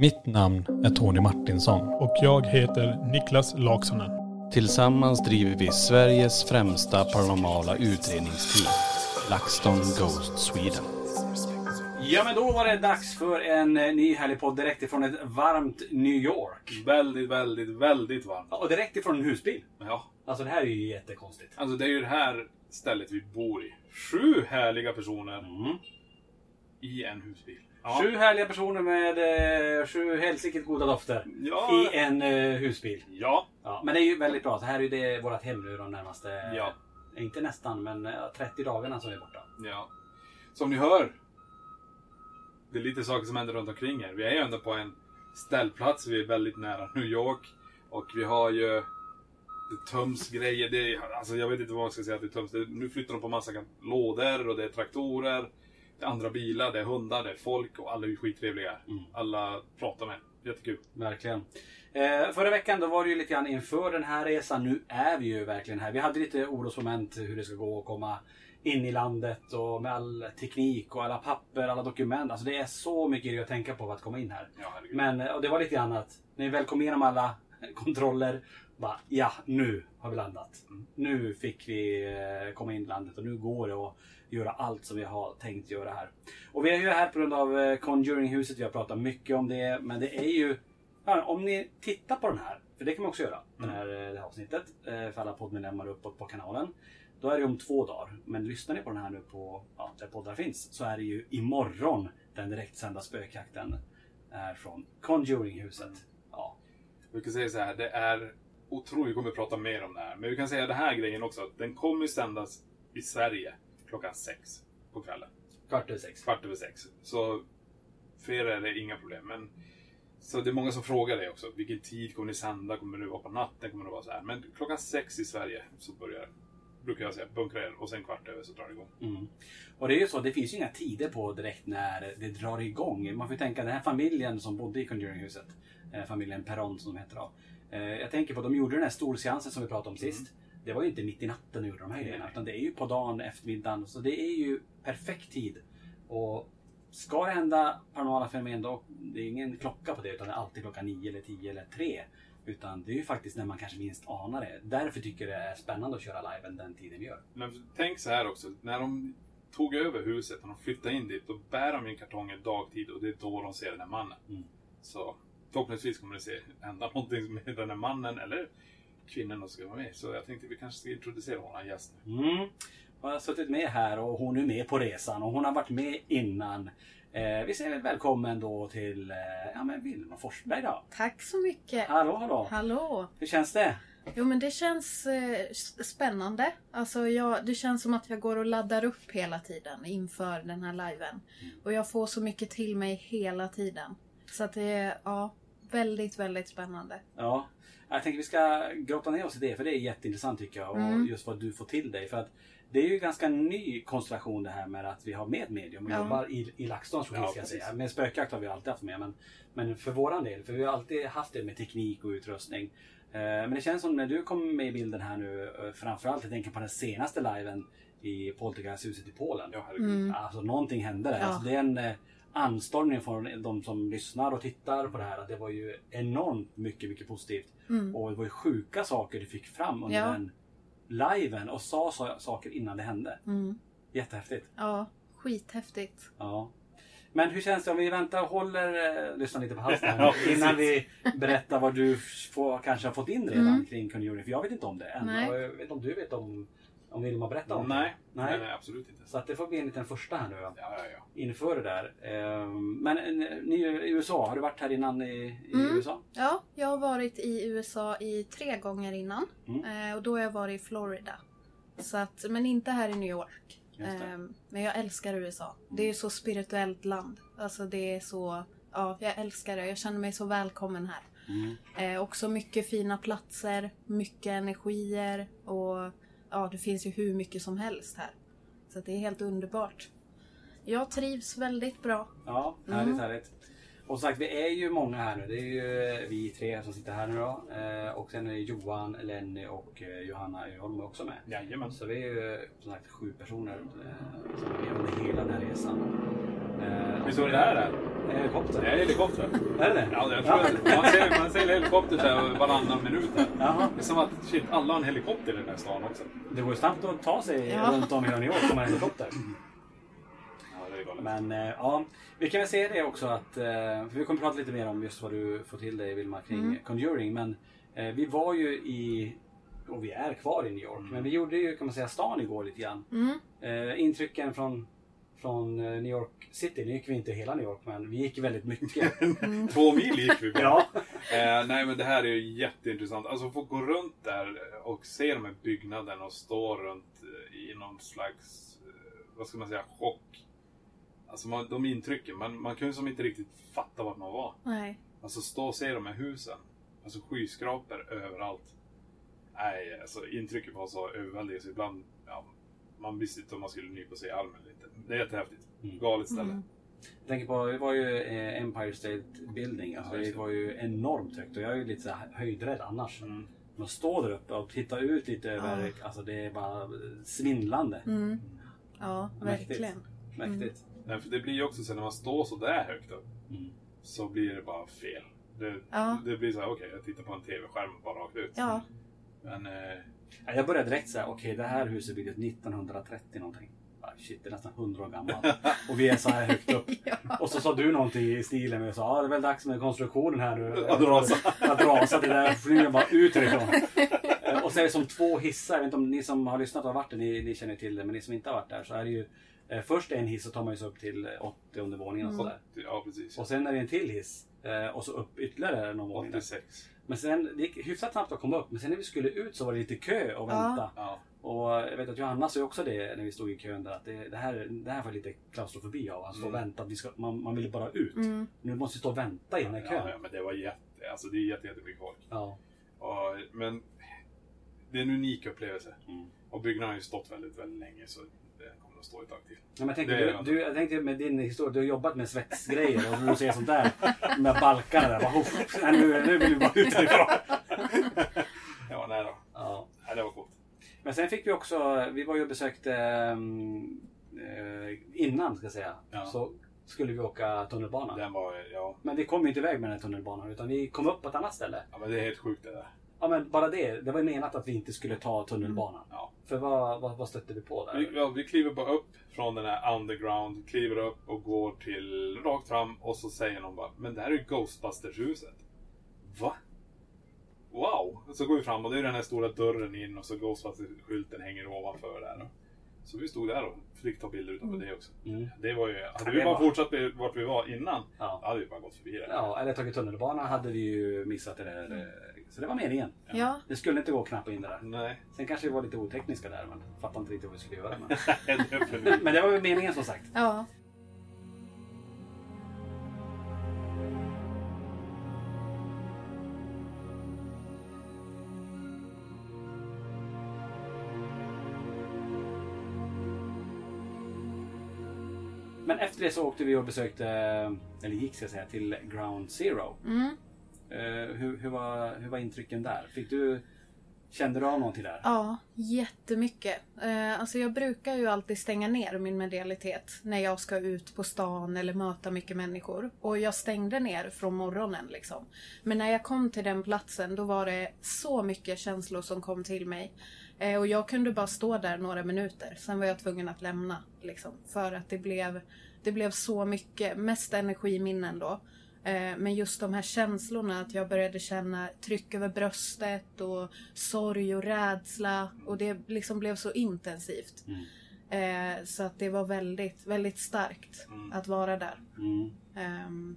Mitt namn är Tony Martinsson. Och jag heter Niklas Laksonen. Tillsammans driver vi Sveriges främsta paranormala utredningsteam. LaxTon Ghost Sweden. Ja men då var det dags för en eh, ny härlig podd direkt ifrån ett varmt New York. Väldigt, väldigt, väldigt varmt. Ja, och direkt ifrån en husbil. Ja. Alltså det här är ju jättekonstigt. Alltså det är ju det här stället vi bor i. Sju härliga personer Mm. I en husbil. Sju härliga personer med eh, sju helsike goda dofter Ja. i en eh, husbil. Ja. Ja, men det är ju väldigt bra. Så här är ju det vårt hem nu de närmaste, Ja. inte nästan, men eh, 30 dagarna som är borta. Ja. Som ni hör. Det är lite saker som händer runt omkring här. Vi är ju ändå på en ställplats. Vi är väldigt nära New York. Och vi har ju... Det töms grejer. Det är, alltså jag vet inte vad man ska säga att det töms. Det, nu flyttar de på massa lådor och det är traktorer. Andra bilar, det är hundar, det är folk och alla är skittrevliga. Mm. Alla pratar med. Jättekul. Verkligen. Eh, förra veckan då var det ju lite grann inför den här resan. Nu är vi ju verkligen här. Vi hade lite orosmoment hur det ska gå att komma in i landet och med all teknik och alla papper, alla dokument. Alltså det är så mycket att tänka på för att komma in här. Ja. Men eh, och det var lite grann att när vi väl kom igenom alla kontroller. Bara, ja, nu har vi landat. Nu fick vi eh, komma in i landet och nu går det att göra allt som vi har tänkt göra här. Och vi är ju här på grund av eh, Conjuring-huset. Vi har pratat mycket om det. Men det är ju... Om ni tittar på den här, för det kan man också göra, den här, eh, det här avsnittet. eh, För alla poddmedlemmar uppåt på kanalen. Då är det om två dagar. Men lyssnar ni på den här nu på ja, där poddar finns så är det ju imorgon den direktsända spökjakten är från Conjuring-huset. Ja, Vi kan säga så här, det är otroligt, vi kommer att prata mer om det här. Men vi kan säga den här grejen också, den kommer sändas i Sverige klockan sex på kvällen. kvart över sex. Kvart över sex. Så för er är det inga problem. Men, så det är många som frågar det också. Vilken tid kommer ni sända? Kommer det vara på natten? Kommer det vara så här? Men klockan sex i Sverige så börjar brukar jag säga, bunkra er och sen kvart över så drar det igång. Mm. Och det är ju så, det finns ju inga tider på direkt när det drar igång. Man får ju tänka den här familjen som bodde i Conjuring-huset. Eh, familjen Perron som de heter då. Eh, jag tänker på, de gjorde den här storseansen som vi pratade om sist. Det var ju inte mitt i natten de gjorde de här grejerna. Utan det är ju på dagen, eftermiddagen. Så det är ju perfekt tid. Och ska det hända paranormala fenomen då, det är ingen klocka på det. Utan det är alltid klockan 9 eller 10 eller 3. Utan det är ju faktiskt när man kanske minst anar det. Därför tycker jag det är spännande att köra live den tiden vi gör. Men tänk så här också, när de tog över huset och de flyttade in dit, då bär de in kartonger dagtid och det är då de ser den här mannen. Mm. Så förhoppningsvis kommer det se hända någonting med den här mannen eller kvinnan som ska vara med. Så jag tänkte vi kanske ska introducera vår gäst nu. Mm. Hon har suttit med här och hon är med på resan och hon har varit med innan. Eh, vi säger väl välkommen då till eh, ja, men Vilma Forsberg då. Tack så mycket. Hallå hallå! Hallå. Hur känns det? Jo men det känns eh, spännande. Alltså jag, det känns som att jag går och laddar upp hela tiden inför den här liven. Och jag får så mycket till mig hela tiden. Så att det är ja, väldigt, väldigt spännande. Ja. Jag tänker vi ska grotta ner oss i det för det är jätteintressant tycker jag. Och Mm. just vad du får till dig. För att det är ju ganska ny konstellation det här med att vi har med medium och Ja. jobbar i, i LaxTons regi Ja, ska säga. Med spökjakt har vi alltid haft med men, men för våran del, för vi har alltid haft det med teknik och utrustning. Eh, Men det känns som när du kom med i bilden här nu, eh, framförallt jag tänker på den senaste liven i Poltergeisthuset i Polen. Ja. Mm. Alltså någonting hände där. Ja. Alltså, det är en anstormning från de som lyssnar och tittar på det här. Att det var ju enormt mycket, mycket positivt. Mm. Och det var ju sjuka saker du fick fram under Ja. den liven och sa sa- saker innan det hände. Mm. Jättehäftigt. Ja, skithäftigt. Ja. Men hur känns det om vi väntar och håller, eh, lyssna lite på halsen Ja, innan vi berättar vad du får, kanske har fått in redan Mm. kring Conjuring. För jag vet inte om det än. Nej. Jag vet inte om du vet om, om Vilma berättar om Nej. det? Nej. nej, absolut inte. Så att det får bli en liten första här nu då. Ja, ja, ja. inför det där. Ehm, Men eh, ni är i USA, har du varit här innan i, i Mm. USA? Ja, jag har varit i USA i tre gånger innan. Mm. Eh, och då har jag varit i Florida. Så att, men inte här i New York. Just det. Eh, men jag älskar USA. Det är ju så spirituellt land. Alltså det är så... Ja, jag älskar det. Jag känner mig så välkommen här. Mm. Eh, också mycket fina platser, mycket energier och ja, det finns ju hur mycket som helst här. Så att det är helt underbart. Jag trivs väldigt bra. Ja, härligt Mm. härligt. Och sagt, vi är ju många här nu. Det är ju vi tre som sitter här nu då. Eh, Och sen är det Johan, Lenny och eh, Johanna Öholm också med. Jajamän. Så vi är ju som sagt sju personer eh, som är med under hela den här resan. Eh, Visst var det där är? En helikopter? Det är helikopter. Är det det? Ja, jag tror att man ser, man ser helikopter så här varannan minut här. Jaha. Det är som att shit, alla har en helikopter i den här stan också. Det går ju snabbt att ta sig Ja. runt om hela New York om man har helikopter. Ja, det är galet. Men eh, ja, vi kan väl säga det också att, eh, för vi kommer prata lite mer om just vad du får till dig Vilma kring Mm. Conjuring. Men eh, vi var ju i, och vi är kvar i New York, men vi gjorde ju kan man säga stan igår lite grann. Mm. Eh, intrycken från, från eh, New York City, nu gick vi inte hela New York men vi gick väldigt mycket. Två mil gick vi bara. ja. Eh, nej men det här är ju jätteintressant. Alltså få gå runt där och se de här byggnaderna och stå runt eh, i någon slags, eh, vad ska man säga, chock. Alltså man, de intrycken, man, man kunde som inte riktigt fatta vart man var. Nej. Alltså stå och se de här husen. Alltså skyskrapor överallt. Nej, alltså intrycket var så överväldigande så ibland, man visste inte om man skulle nypa sig i armen lite. Det är jättehäftigt. Mm. Galet ställe. Mm. Jag tänker på, det var ju eh, Empire State Building, alltså, Ja, det var ju enormt högt och jag är ju lite så höjdrädd annars. Mm. Man står där uppe och tittar ut lite över, alltså det är bara svindlande. Mm. Ja, Mäktigt. verkligen. Mäktigt. Nej, för det blir ju också så när man står så där högt upp. Mm. Så blir det bara fel. Det, Ja. det blir så här, okej jag tittar på en TV-skärm bara rakt ut. Ja. Men eh, Ja, Jag började direkt säga, okej det här huset byggdes 1930 någonting. Shit, det är nästan 100 år gammalt. Och vi är så här högt upp. Ja. Och så sa du någonting i stilen med, så, ah, det är väl dags med konstruktionen här nu. Att rasa. Att rasa, det där flyger bara ut härifrån. Eh, Och så är det som två hissar, jag vet inte om ni som har lyssnat och varit där, ni, ni känner till det. Men ni som inte har varit där så är det ju eh, först en hiss så tar man sig upp till eh, 80 våningen och sådär. ja precis. Och sen är det en till hiss. eh, Och så upp ytterligare någon våning. där. 86. Men sen, det gick hyfsat snabbt att komma upp. Men sen när vi skulle ut så var det lite kö och vänta. Ja. Och jag vet att Johanna sa också det när vi stod i kön där. Att det, det, här, det här var lite klaustrofobi av. Att stå och Mm. vänta. Att vi ska, man, man ville bara ut. Mm. Nu måste vi stå och vänta i den här kön. Ja, ja, men det var jätte, alltså det är jätte, jättemycket folk. Ja. Och, men det är en unik upplevelse. Mm. Och byggnaden har ju stått väldigt, väldigt länge så kommer att stå ett tag till. Ja, men jag, tänkte, du, du, jag tänkte med din historia, du har jobbat med svetsgrejer och du ser sånt där. Med balkarna där. Bara, "Uff, nej, nu, nu vill vi bara ut härifrån. Ja, nej då. Ja. Nej, det var coolt. Men sen fick vi också, vi var ju och besökte eh, innan ska jag säga. Ja. Så skulle vi åka tunnelbana. Var, ja, Men vi kom ju inte iväg med den tunnelbanan utan vi kom upp på ett annat ställe. ja men det är helt sjukt det där. Ja men bara det, det var ju menat att vi inte skulle ta tunnelbanan. Ja. För vad, vad, vad stötte vi på där? Vi, ja, vi kliver bara upp från den här underground, kliver upp och går till rakt fram och så säger någon bara Men det här är ju Ghostbusters-huset. Va? Wow! Så går vi fram och det är den här stora dörren in och så Ghostbusters-skylten hänger ovanför där. Så vi stod där och fick ta bilder utav det också. Mm. Det var ju, hade vi bara var- fortsatt med vart vi var innan, Ja. hade vi bara gått förbi det. Ja, eller tagit tunnelbanan hade vi ju missat det där. Mm. eh, Så det var meningen. Ja. Det skulle inte gå att knappa in det där. Nej, Sen kanske vi var lite otekniska där, men fattade inte riktigt vad vi skulle göra. Men, men det var väl meningen som sagt. Ja. Men efter det så åkte vi och besökte, eller gick ska jag säga, till Ground Zero. Mm. Eh, hur, hur, var, hur var intrycken där? Fick du, kände du av någonting där? Ja, jättemycket. Eh, alltså jag brukar ju alltid stänga ner min medialitet när jag ska ut på stan eller möta mycket människor. Och jag stängde ner från morgonen liksom. Men när jag kom till den platsen då var det så mycket känslor som kom till mig. Eh, och jag kunde bara stå där några minuter. Sen var jag tvungen att lämna. Liksom, för att det blev, det blev så mycket. Mest energiminnen då. Eh, Men just de här känslorna, att jag började känna tryck över bröstet och sorg och rädsla. Och det liksom blev så intensivt. Eh, Så att det var väldigt, väldigt starkt att vara där. Mm. Ehm,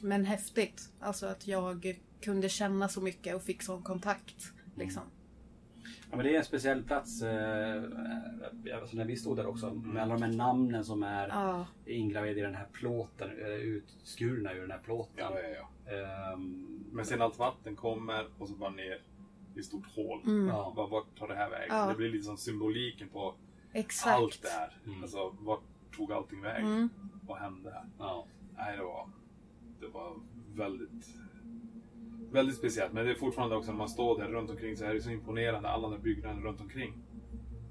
Men häftigt. Alltså att jag kunde känna så mycket och fick sån kontakt. Liksom. Ja, men det är en speciell plats. Eh, alltså när vi stod där också med alla de här namnen som är Ja. ingraverade i den här plåten, eh, utskurna ur den här plåten. Ja, ja, ja. Ehm, Men sen allt vatten kommer och så bara ner i ett stort hål. Ja. Bara, vart tar det här vägen? Ja. Det blir lite som symboliken på Exakt. allt det här. Alltså, vart tog allting vägen? Mm. Vad hände ja. Nej, det var, det var väldigt, väldigt speciellt. Men det är fortfarande också när man står där runt omkring så är det så imponerande. Alla de byggnaderna runt omkring.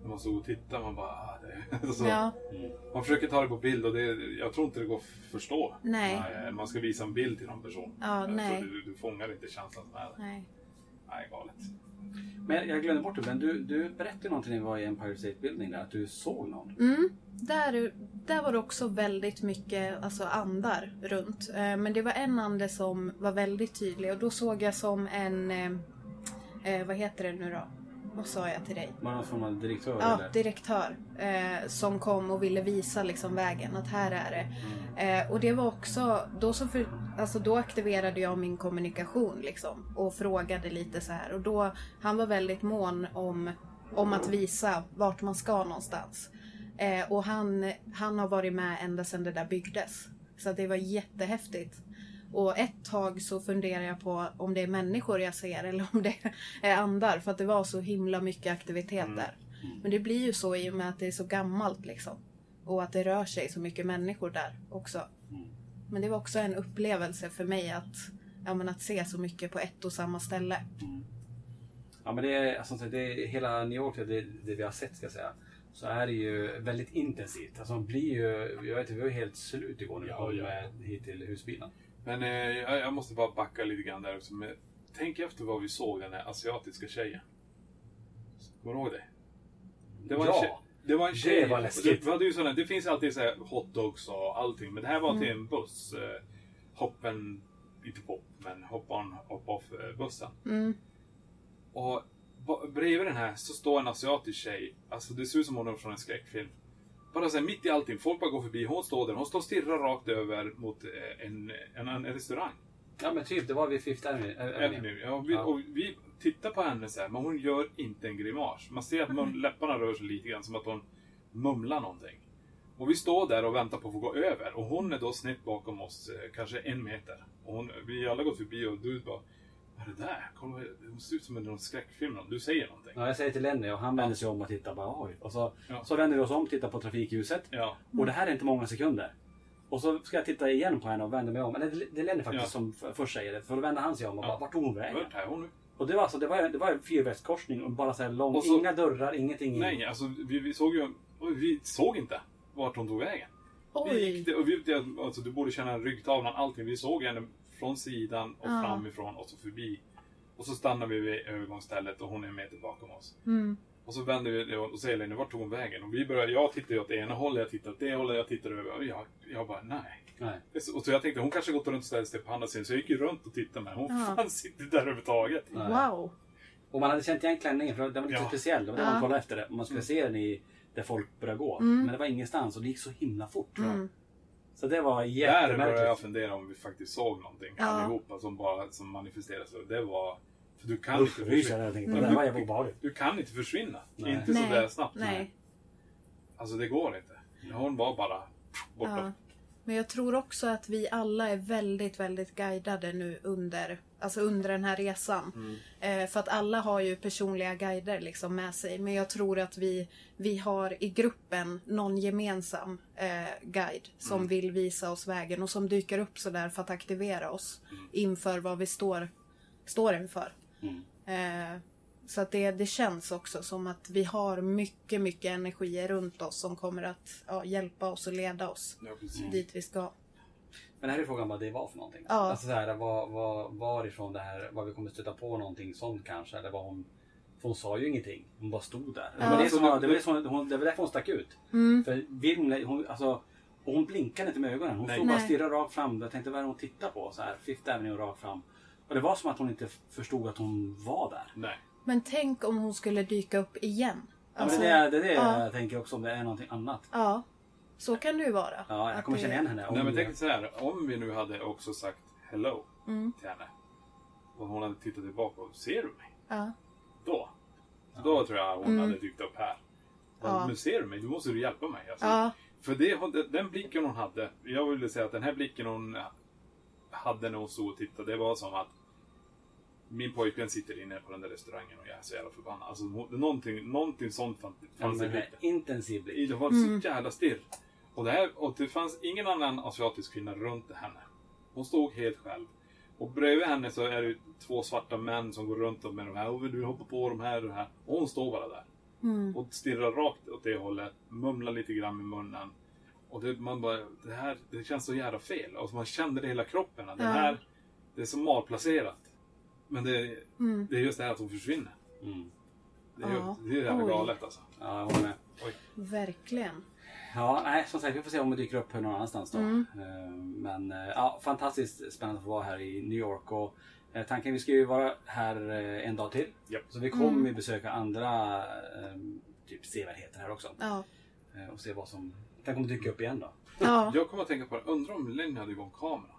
När man stod och tittade, man bara... Ah, alltså, Ja. Man försöker ta det på bild och det, jag tror inte det går att förstå. Nej. Man ska visa en bild till någon person. Ja, nej. Du, du fångar inte känslan som är där. Nej. Nej, galet. Men jag glömde bort det, men du, du berättade någonting när vi var i Empire State Building där, att du såg någon. Mm. Där, där var det också väldigt mycket alltså, andar runt. Eh, men det var en ande som var väldigt tydlig och då såg jag som en... Eh, eh, vad heter det nu då? Vad sa jag till dig? Var någon form av direktör Ja, eller? direktör. Eh, som kom och ville visa liksom vägen, att här är det. Mm. Eh, och det var också, då, så för, alltså då aktiverade jag min kommunikation liksom. Och frågade lite så här. Och då, han var väldigt mån om, om att visa vart man ska någonstans. Eh, och han, han har varit med ända sedan det där byggdes. Så det var jättehäftigt. Och ett tag så funderar jag på om det är människor jag ser eller om det är andar. För att det var så himla mycket aktivitet där. Men det blir ju så i och med att det är så gammalt liksom. Och att det rör sig så mycket människor där också. Men det var också en upplevelse för mig att, ja, men att se så mycket på ett och samma ställe. Ja men det är, alltså, det är hela New York, det, det vi har sett ska jag säga. Så är det ju väldigt intensivt. Alltså man blir ju, jag vet inte, vi var helt slut igår när vi Ja, kom ja. hit till husbilen. Men eh, jag, jag måste bara backa lite grann där också. Men tänk efter vad vi såg den här asiatiska tjejen. Kommer du ihåg det? Det var en Ja, tjej. Det var en tjej. det var läskigt. Det, hade ju sådana, det finns alltid så här hotdogs och allting. Men det här var till en buss. Eh, hoppen, inte pop, men hop on, hop off eh, bussen. Mm. Och bredvid den här så står en asiatisk tjej. Alltså det ser ut som hon är från en skräckfilm. Bara här, mitt i allting. Folk bara går förbi. Hon står där. Hon står och stirrar rakt över mot eh, en, en, en restaurang. Ja men typ, det var vid Fifth Avenue. Ja, och, vi, Ja. och vi tittar på henne så här, men hon gör inte en grimas. Man ser att mun, läpparna rör sig lite grann, som att hon mumlar någonting. Och vi står där och väntar på att få gå över. Och hon är då snett bakom oss, eh, kanske en meter. Och hon, vi alla gått förbi och du bara Vad är det där? Kolla, det ser ut som en skräckfilm. Du säger någonting. Ja, jag säger till Lenny och han vänder sig om och tittar bara oj. Och så, Ja. så vänder vi oss om och tittar på trafikljuset. Ja. Och det här är inte många sekunder. Och så ska jag titta igen på henne och vända mig om. Eller det- det är Lenny faktiskt Ja. som först säger det. För då vänder han sig om och Ja. bara, vart tog hon vägen? Vart är hon nu? Och det var alltså, det var, det var en fyrvägskorsning och bara så här lång. Och så- inga dörrar, ingenting. Nej, alltså vi, vi såg ju... Vi såg inte vart hon tog vägen. Vi gick, Oj! och vi, alltså, du borde känna ryggtavlan, allting. Vi såg henne från sidan och Ja. framifrån och så förbi. Och så stannar vi vid övergångsstället och hon är en meter bakom oss. Mm. Och så vänder vi och säger Lenny, vart tog hon vägen? Och vi börjar, jag tittar åt det ena hållet, jag tittar åt det hållet, jag tittar över. Och jag, jag bara, nej. Nej. Och så jag tänkte, hon kanske gått runt och ställt sig på andra sidan. Så jag gick ju runt och tittade med Hon Ja. fanns inte där överhuvudtaget. Nej. Wow! Och man hade känt igen klänningen för den var lite Ja. speciell. Det var det Ja. man kollade efter det. Man skulle se den i där folk började gå. Mm. Men det var ingenstans och det gick så himla fort. Mm. Så det var Där började jag jättemärkligt. fundera om vi faktiskt såg någonting Ja. allihopa som bara som manifesterades. Och Det var... För du kan Usch, inte försvinna. jag tänkte på. Det här var jävligt obehagligt. Du kan inte försvinna. Nej. Inte sådär snabbt. Nej. Alltså det går inte. Hon var bara borta. Ja. Men jag tror också att vi alla är väldigt, väldigt guidade nu under Alltså under den här resan. Eh, för att alla har ju personliga guider liksom med sig. Men jag tror att vi, vi har i gruppen någon gemensam eh, guide som vill visa oss vägen och som dyker upp sådär för att aktivera oss inför vad vi står, står inför. Eh, så att det, det känns också som att vi har mycket, mycket energier runt oss som kommer att ja, hjälpa oss och leda oss Ja, dit vi ska. Men här är frågan vad det var för någonting. Ja. Alltså så här, var, var, varifrån det här, vad vi kommer stöta på någonting sånt kanske. Eller vad hon, för hon sa ju ingenting. Hon bara stod där. Det var det som var, det var som, hon, det var därför hon stack ut. Mm. För Vilm, hon, alltså, och hon blinkade inte med ögonen. Hon Nej. stod bara och stirrade rakt fram. Jag tänkte vad är det hon tittar på? Så här, Fifth Avenue rakt fram. Och det var som att hon inte förstod att hon var där. Nej. Men tänk om hon skulle dyka upp igen. Ja, men det är det, är det ja. jag tänker också om det är någonting annat. Ja, så kan det ju vara. Ja, jag kommer det- känna igen henne. om Nej men det- tänk så här, om vi nu hade också sagt hello till henne. Och hon hade tittat tillbaka och ser du mig? Ja. Då. Då tror jag hon hade dykt upp här. Ja. Men ser du mig? Då måste du hjälpa mig. Alltså, Ja. För det, den blicken hon hade. Jag ville säga att den här blicken hon hade när hon stod och tittade. Det var som att min pojkvän sitter inne på den där restaurangen och jag är så jävla förbannad. Alltså, någonting, någonting sånt fann- fanns i en blicken. intensiv blick. Det var så jävla stirr. Och det, här, och det fanns ingen annan asiatisk kvinna runt henne. Hon stod helt själv. Och bredvid henne så är det två svarta män som går runt med de här. Och vill du hoppa på de här och de här. Och hon står bara där. Och stirrar rakt åt det hållet. Mumlar lite grann med munnen. Och det, man bara, det här det känns så jävla fel. Och man kände det i hela kroppen. Att Det Ja. här, det är så malplacerat. Men det, det är just det här att hon försvinner. Mm. Det är, Ja. det är jävla Oj. galet alltså. Ja, jag håller med. Verkligen. Ja, nej, som sagt, vi får se om det dyker upp någon annanstans då. Mm. Eh, Men eh, ja, fantastiskt spännande att få vara här i New York. Och eh, tanken vi ska ju vara här en dag till. Japp. Så vi kommer ju besöka andra eh, typ sevärdheter här också. Ja. Och se vad som kan kommer dyka upp igen då. Ja. Jag kommer att tänka på det. Undrar om Lenny hade igång kameran.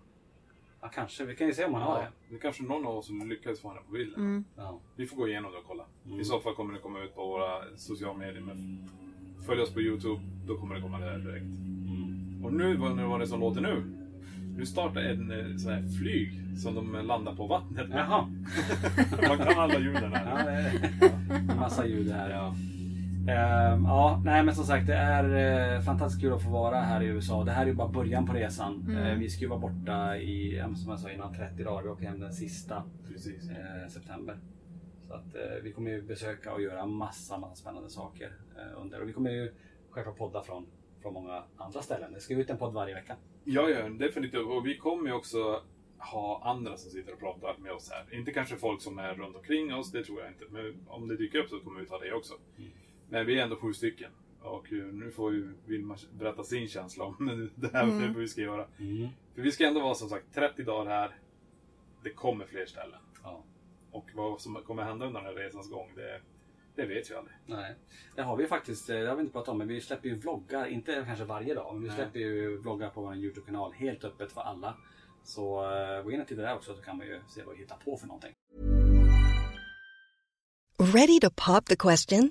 Ja, kanske. Vi kan ju se om han har Ja, det. det är kanske någon av oss som lyckades få henne på bilden. Mm. Ja. Vi får gå igenom det och kolla. I så fall kommer det komma ut på våra sociala medier. Men följ oss på Youtube, då kommer det komma där direkt. Och nu, vad vad var det som låter nu? Nu startar en eh, sån här flyg som de landar på vattnet. Jaha. Man kan alla ljuden Ja, här. det är en massa ljud här. Ja. Ehm, ja, nej men som sagt det är eh, fantastiskt kul att få vara här i USA. Det här är ju bara början på resan. Eh, vi ska ju vara borta i, som jag sa innan, 30 dagar. Vi åker hem den sista eh, september. Så att vi kommer ju besöka och göra massa, massa spännande saker under. Och vi kommer ju självklart podda från, från många andra ställen. Det ska ut en podd varje vecka. Ja, ja, definitivt. Och vi kommer ju också ha andra som sitter och pratar med oss här. Inte kanske folk som är runt omkring oss, det tror jag inte. Men om det dyker upp så kommer vi ta det också. Men vi är ändå sju stycken. Och eh, nu får ju Vilma berätta sin känsla om det här det vi ska göra. För vi ska ändå vara som sagt 30 dagar här. Det kommer fler ställen. Ja. Och vad som kommer hända under den här resans gång, det, det vet vi aldrig. Nej, det har vi faktiskt. eh, Det har vi inte pratat om, men vi släpper ju vloggar. Inte kanske varje dag, men vi Nej. släpper ju vloggar på vår Youtube-kanal. Helt öppet för alla. Så eh, gå in och titta där också så kan man ju se vad vi hittar på för någonting. Ready to pop the question?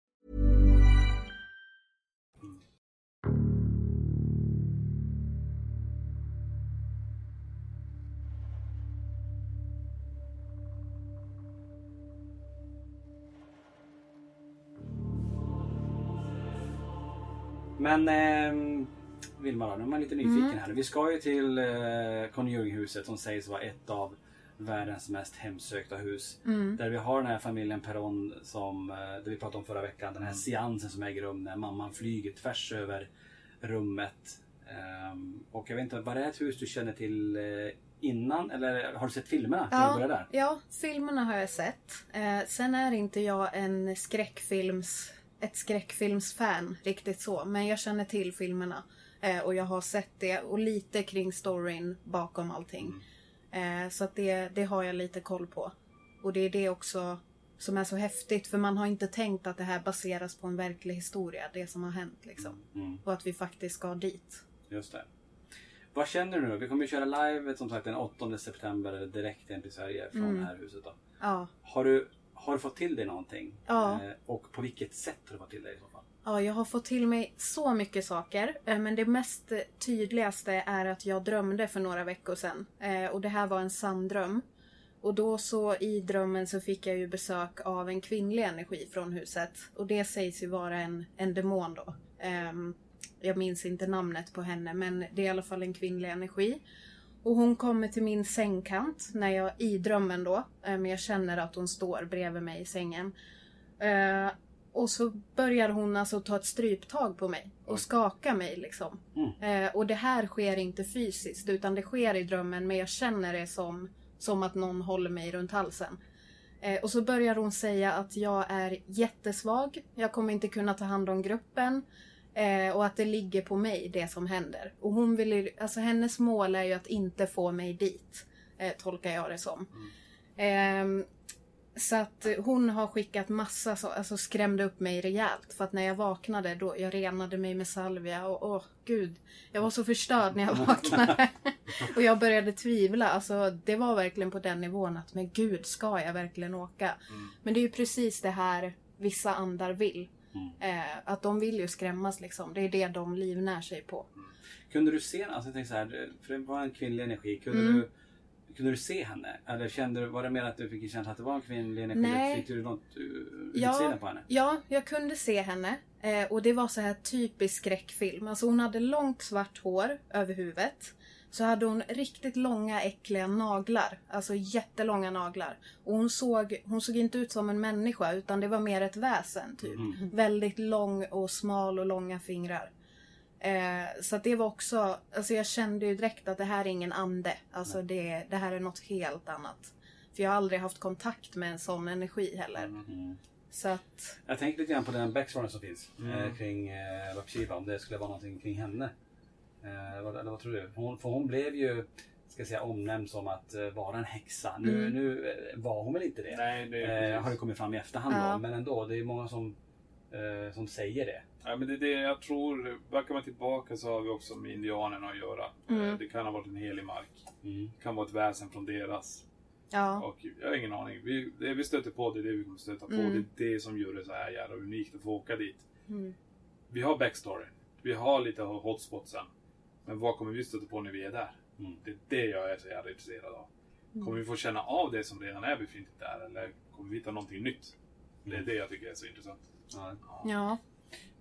Men eh, Vilma då, nu är man lite nyfiken här. Vi ska ju till eh, Conjuringhuset som sägs vara ett av världens mest hemsökta hus. Mm. Där vi har den här familjen Peron som, eh, det vi pratade om förra veckan. Den här Mm. seansen som äger rum när mamman flyger tvärs över rummet. Ehm, och jag vet inte, var det ett hus du känner till eh, innan eller har du sett filmerna? Där? ja, filmerna har jag sett. Eh, sen är inte jag en skräckfilms, ett skräckfilmsfan riktigt så. Men jag känner till filmerna. Eh, och jag har sett det och lite kring storyn bakom allting. Eh, så att det, det har jag lite koll på. Och det är det också som är så häftigt för man har inte tänkt att det här baseras på en verklig historia. Det som har hänt liksom. Mm. Och att vi faktiskt ska dit. Just det. Vad känner du nu? Vi kommer ju köra live som sagt den 8 september direkt hem till Sverige från Mm. det här huset. Då. Ja. Har, du, har du fått till dig någonting? Ja. Eh, och på vilket sätt har du fått till dig i så fall? Ja, jag har fått till mig så mycket saker. eh, Men det mest tydligaste är att jag drömde för några veckor sedan. Eh, Och det här var en sann dröm. Och då så i drömmen så fick jag ju besök av en kvinnlig energi från huset. Och det sägs ju vara en, en demon då. Ehm, Jag minns inte namnet på henne men det är i alla fall en kvinnlig energi. Och hon kommer till min sängkant när jag i drömmen då. Men jag känner att hon står bredvid mig i sängen. Eh, och så börjar hon alltså ta ett stryptag på mig och skaka mig liksom. Eh, och det här sker inte fysiskt utan det sker i drömmen men jag känner det som, som att någon håller mig runt halsen. Eh, och så börjar hon säga att jag är jättesvag, jag kommer inte kunna ta hand om gruppen eh, och att det ligger på mig det som händer. Och hon vill alltså hennes mål är ju att inte få mig dit, eh, tolkar jag det som. Ehm, så att eh, hon har skickat massa, så, alltså skrämde upp mig rejält. För att när jag vaknade då, jag renade mig med salvia och åh gud. Jag var så förstörd när jag vaknade. och jag började tvivla. Alltså det var verkligen på den nivån att men gud, ska jag verkligen åka? Men det är ju precis det här vissa andar vill. Eh, att de vill ju skrämmas liksom. Det är det de livnär sig på. Kunde du se, alltså jag så här, för det var en kvinnlig energi. Kunde, Mm. du, kunde du se henne? Eller kände du, var det mer att du fick en känsla att det var en kvinnlig energi? Nej. Fick du något uh, Ja, på henne? ja, jag kunde se henne. Eh, och det var så här typisk skräckfilm. Alltså hon hade långt svart hår över huvudet. Så hade hon riktigt långa äckliga naglar. Alltså jättelånga naglar. Och hon såg, hon såg inte ut som en människa utan det var mer ett väsen typ. Mm. Väldigt lång och smal och långa fingrar. Eh, så att det var också, alltså jag kände ju direkt att det här är ingen ande. Alltså det, det här är något helt annat. För jag har aldrig haft kontakt med en sån energi heller. Mm. Så att, Jag tänkte lite grann på den backstoryn som finns Mm. eh, kring eh, Bathsheba. Om det skulle vara någonting kring henne. Eh, vad, eller vad tror du? Hon, för hon blev ju ska jag säga, omnämnd som att eh, vara en häxa. Nu, Mm. nu eh, var hon väl inte det. Nej, det är eh, har det kommit fram i efterhand Ja. då. Men ändå, det är många som, eh, som säger det. Ja, men det är det jag tror. Backar man tillbaka så har vi också med indianerna att göra. Mm. Eh, Det kan ha varit en helig mark. Mm. Det kan vara ett väsen från deras. ja. Och jag har ingen aning. Vi, det vi stöter på det är det vi kommer stöta på. Mm. Det är det som gör det så här jävla unikt att få åka dit. Mm. Vi har backstory. Vi har lite hotspotsen. Men vad kommer vi stöta på när vi är där? Mm. Det är det jag är så jävla intresserad av. Kommer vi få känna av det som redan är befintligt där? Eller kommer vi hitta någonting nytt? Det är det jag tycker är så intressant. Ja. Ja.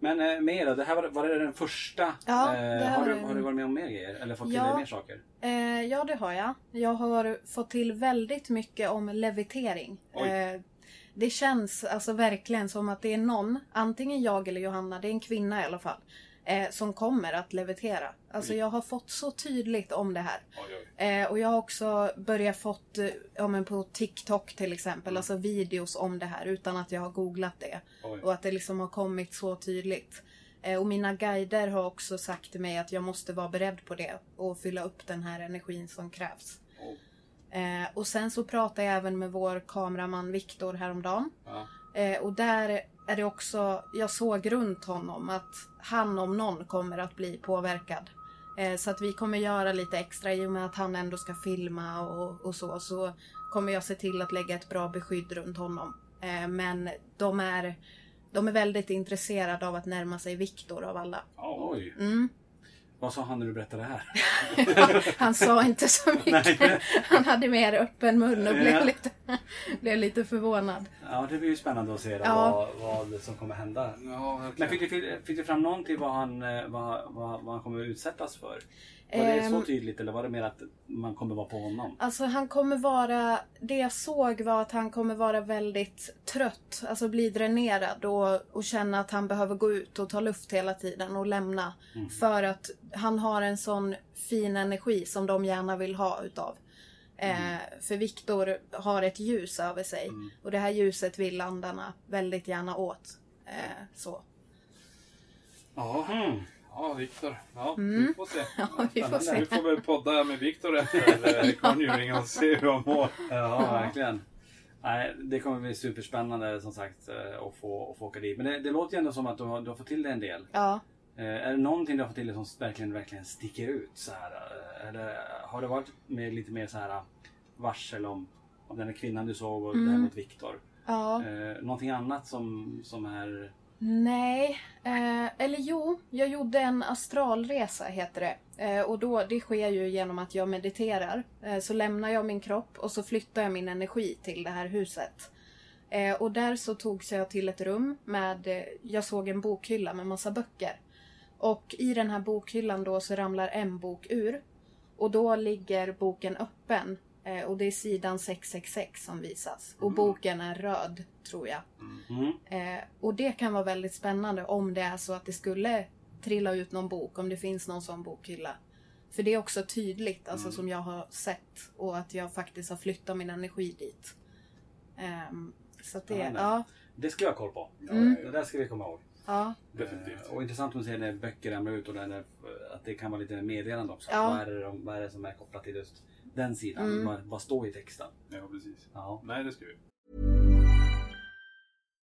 Men eh, mer då? Det här var, var det den första? Ja, eh, det har, du, har du varit med om mer grejer? Eller fått till Ja. dig mer saker? Eh, ja, det har jag. Jag har fått till väldigt mycket om levitering. Eh, det känns alltså verkligen som att det är någon, antingen jag eller Johanna, det är en kvinna i alla fall, eh, som kommer att levitera. Alltså Oj. jag har fått så tydligt om det här. Eh, och jag har också börjat fått, eh, ja men på TikTok till exempel, Mm. alltså videos om det här utan att jag har googlat det. Oj. Och att det liksom har kommit så tydligt. Eh, och mina guider har också sagt till mig att jag måste vara beredd på det och fylla upp den här energin som krävs. Oh. Eh, och sen så pratade jag även med vår kameraman Viktor häromdagen. Ja. Eh, och där är det också, jag såg runt honom att han om någon kommer att bli påverkad. Eh, så att vi kommer göra lite extra i och med att han ändå ska filma och, och så. Så kommer jag se till att lägga ett bra beskydd runt honom. Eh, men de är, de är väldigt intresserade av att närma sig Viktor av alla. Oj! Mm. Vad sa han när du berättade det här? han, sa inte så mycket. Han hade mer öppen mun och blev lite... Blev lite förvånad. Ja, det blir ju spännande att se då, Ja. vad, vad som kommer hända. Ja, Men verkligen. fick du, fick du fram någonting vad han, eh, vad, vad, vad han kommer utsättas för? Var det så Ehm. tydligt eller var det mer att man kommer vara på honom? Alltså han kommer vara, det jag såg var att han kommer vara väldigt trött, alltså bli dränerad och, och känna att han behöver gå ut och ta luft hela tiden och lämna. För att han har en sån fin energi som de gärna vill ha utav. Eh, för Viktor har ett ljus över sig och det här ljuset vill andarna väldigt gärna åt. Eh, så. Ja, Mm. ja Viktor. Ja, Mm. vi får se. Ja, vi får se. Vi får väl podda med Viktor efter eh, Conjuring och se hur han mår. Ja, verkligen. Nej, det kommer bli superspännande som sagt eh, att få, att få åka dit. Men det, det låter ju ändå som att du har, du har fått till det en del. Ja. Eh, är det någonting du har fått till det som verkligen, verkligen sticker ut? Så här, eh, eller har det varit med lite mer så här varsel om, om den här kvinnan du såg och det här Mm. mot Viktor? Ja. Eh, någonting annat som, som är... Nej, eh, eller jo, jag gjorde en astralresa heter det. Eh, och då, det sker ju genom att jag mediterar. Eh, så lämnar jag min kropp och så flyttar jag min energi till det här huset. Eh, och där så togs jag till ett rum med, eh, jag såg en bokhylla med massa böcker. Och i den här bokhyllan då så ramlar en bok ur. Och då ligger boken öppen. Eh, och det är sidan 666 som visas. Och boken är röd, tror jag. Mm. Eh, och det kan vara väldigt spännande om det är så att det skulle trilla ut någon bok, om det finns någon sån bokhylla. För det är också tydligt, alltså som jag har sett. Och att jag faktiskt har flyttat min energi dit. Ehm, så att det, ja. Det ska jag ha koll på. Mm. Det där ska vi komma ihåg. Ja. Definitivt. Och intressant att se när böcker ramlar ut och det- att det kan vara lite meddelande också. Ja. Vad, är det, de- vad är det som är kopplat till just den sidan? Mm. Vad, vad står i texten? Ja, precis. Ja. Nej, det ska vi.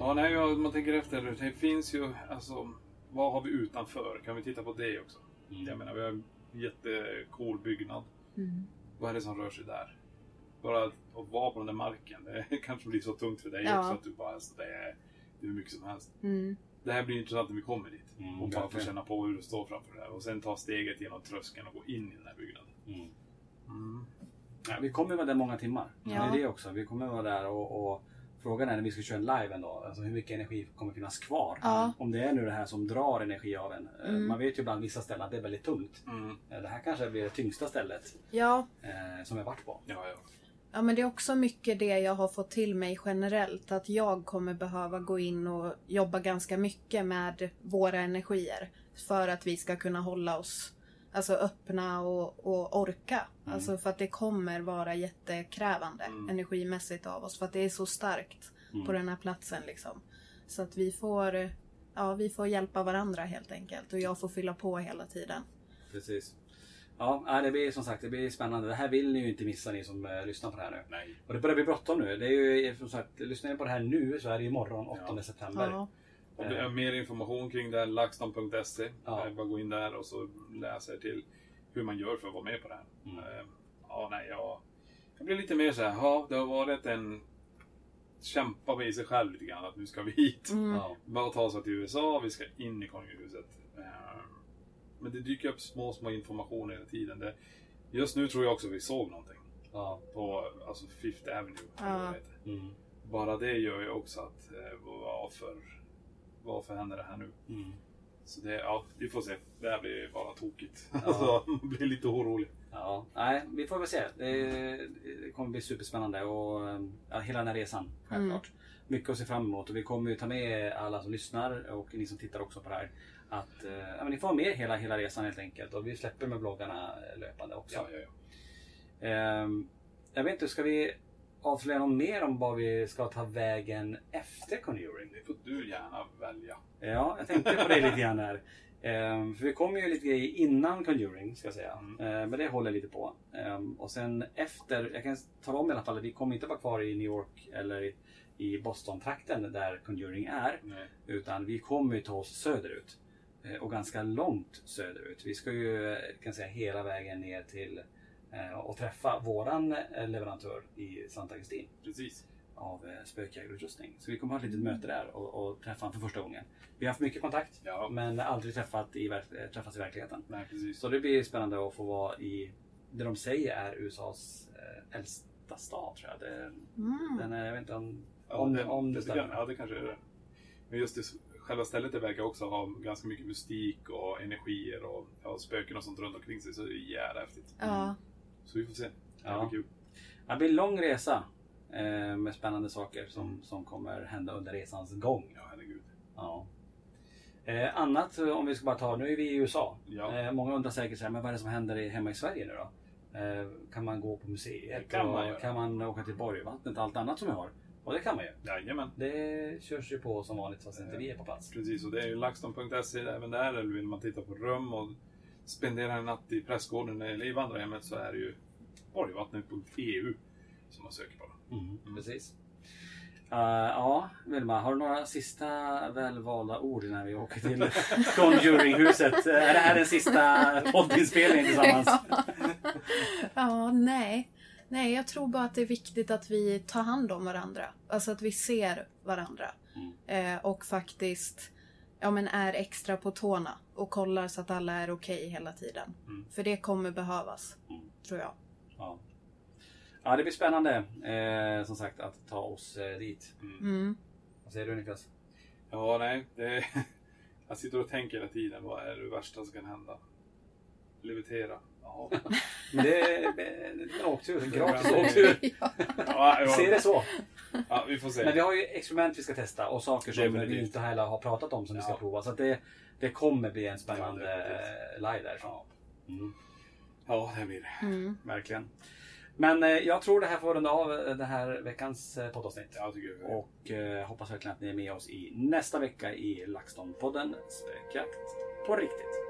Ja, nej, man tänker efter. Det finns ju, alltså, vad har vi utanför? Kan vi titta på det också? Jag menar, vi har en jättecool byggnad. Vad är det som rör sig där? Bara att, vara på den där marken, det kanske blir så tungt för dig Ja. också att du bara, alltså, det är, det är hur mycket som helst. Mm. Det här blir intressant när vi kommer dit. Mm, och bara få verkligen. känna på hur det står framför det här. Och sen ta steget genom tröskeln och gå in i den här byggnaden. Mm. Ja, vi kommer vara där många timmar. Ja. Det är det också. Vi kommer vara där och, och frågan är när vi ska köra en live en dag. Alltså hur mycket energi kommer finnas kvar? Ja. Om det är nu det här som drar energi av en. Eh, Mm. Man vet ju ibland vissa ställen att det är väldigt tungt. Eh, Det här kanske blir det tyngsta stället Ja, eh, som jag varit på. Ja, ja. Ja men det är också mycket det jag har fått till mig generellt. Att jag kommer behöva gå in och jobba ganska mycket med våra energier. För att vi ska kunna hålla oss Alltså öppna och, och orka. Mm. Alltså för att det kommer vara jättekrävande energimässigt av oss. För att det är så starkt Mm. på den här platsen liksom. Så att vi får, ja, vi får hjälpa varandra helt enkelt. Och jag får fylla på hela tiden. Precis. Ja, det blir som sagt det blir spännande. Det här vill ni ju inte missa ni som eh, lyssnar på det här nu. Nej. Och det börjar bli bråttom nu. Det är ju som sagt, lyssnar ni på det här nu så är det ju imorgon 8 september. Ja. Om du har mer information kring det, laxton.se. Ja. Eh, Bara gå in där och så läsa er till hur man gör för att vara med på det här. Mm. Eh, Ja, nej, jag, jag blir lite mer så här, ja, det har varit en kämpa med sig själv lite grann att nu ska vi hit. Mm. Ja. Bara ta oss till USA, vi ska in i konungahuset. Eh, Men det dyker upp små, små informationer hela tiden. Det, just nu tror jag också vi såg någonting. Ja. På alltså Fifth Avenue. Ja. Mm. Bara det gör ju också att eh, varför, varför händer det här nu? Mm. Så det, ja, vi får se. Det här blir bara tokigt. Ja. Alltså, man blir lite orolig. Ja, nej, vi får väl se. Det, det kommer bli superspännande och ja, hela den här resan självklart. Mycket att se fram emot och vi kommer ju ta med alla som lyssnar och ni som tittar också på det här. Att eh, ja, men ni får vara med hela, hela resan helt enkelt och vi släpper med bloggarna löpande också. Ja, ja, ja. Ehm, jag vet inte, ska vi avslöja något mer om vad vi ska ta vägen efter Conjuring? Det får du gärna välja. Ja, jag tänkte på det lite grann här. Ehm, för vi kommer ju lite grejer innan Conjuring ska jag säga. Ehm, men det håller lite på. Ehm, och sen efter, jag kan tala om i alla fall att vi kommer inte vara kvar i New York eller i, Boston-trakten där Conjuring är. Nej. Utan vi kommer ju ta oss söderut. Eh, Och ganska långt söderut. Vi ska ju eh, kan säga hela vägen ner till och träffa våran eh, leverantör i Santa Augustin Precis. av eh, spökjägarutrustning. Så vi kommer ha ett litet möte där och, och träffa honom för första gången. Vi har haft mycket kontakt Ja. men aldrig träffat i, eh, träffats i verkligheten. Nej, precis. Så det blir spännande att få vara i det de säger är USAs eh, äldsta stad tror jag. Det, Mm. Den är, jag vet inte om, Ja, om, det, om det stämmer. Ja, det kanske är det. Men just det, själva stället det verkar också ha ganska mycket mystik och energier och ja, spöken och sånt runt omkring sig. Så det är jävla häftigt. Ja. Så vi får se. Det blir kul. Det blir en lång resa eh, med spännande saker som, som kommer hända under resans gång. Ja, herregud. Ja. Eh, annat eh, om vi ska bara ta, nu är vi i USA. Ja. Eh, många undrar säkert så här, men vad är det som händer i, hemma i Sverige nu då? Eh, kan man gå på museet? Kan man göra. kan man åka till Borgvattnet och allt annat som vi har? Och det kan man ju. Jajamän. Det körs ju på som vanligt fast inte vi är på plats. Precis, och det är ju laxton.se även där. Eller vill man titta på rum och spendera en natt i prästgården eller i vandrarhemmet så är det ju borgvattnet.eu som man söker på. Mm, Precis. Eh, ja, Vilma, har du några sista välvalda ord innan vi åker till Conjuring-huset? Är det här den sista poddinspelningen tillsammans? Ja, nej. Nej, jag tror bara att det är viktigt att vi tar hand om varandra. Alltså att vi ser varandra. Eh, och faktiskt ja, men är extra på tårna och kollar så att alla är okej hela tiden. För det kommer behövas, tror jag. Ja. ja, det blir spännande eh, som sagt att ta oss eh, dit. Mm. Vad säger du Niklas? Ja, nej. Det jag sitter och tänker hela tiden. Vad är det värsta som kan hända? Levitera. Ja. Men det är en åktur, en gratis Ja. åktur. Ja, ja. Se det så. Ja, vi får se. Men vi har ju experiment vi ska testa och saker som vi inte heller har pratat om som vi ska Ja. prova. Så att det, det kommer bli en spännande Ja, eh, live därifrån. Mm. Ja, det blir det. Mm. Verkligen. Men eh, jag tror det här får runda av eh, det här veckans eh, poddavsnitt. Ja, jag. Och eh, hoppas verkligen att ni är med oss i nästa vecka i LaxTon-podden Spökjakt på riktigt.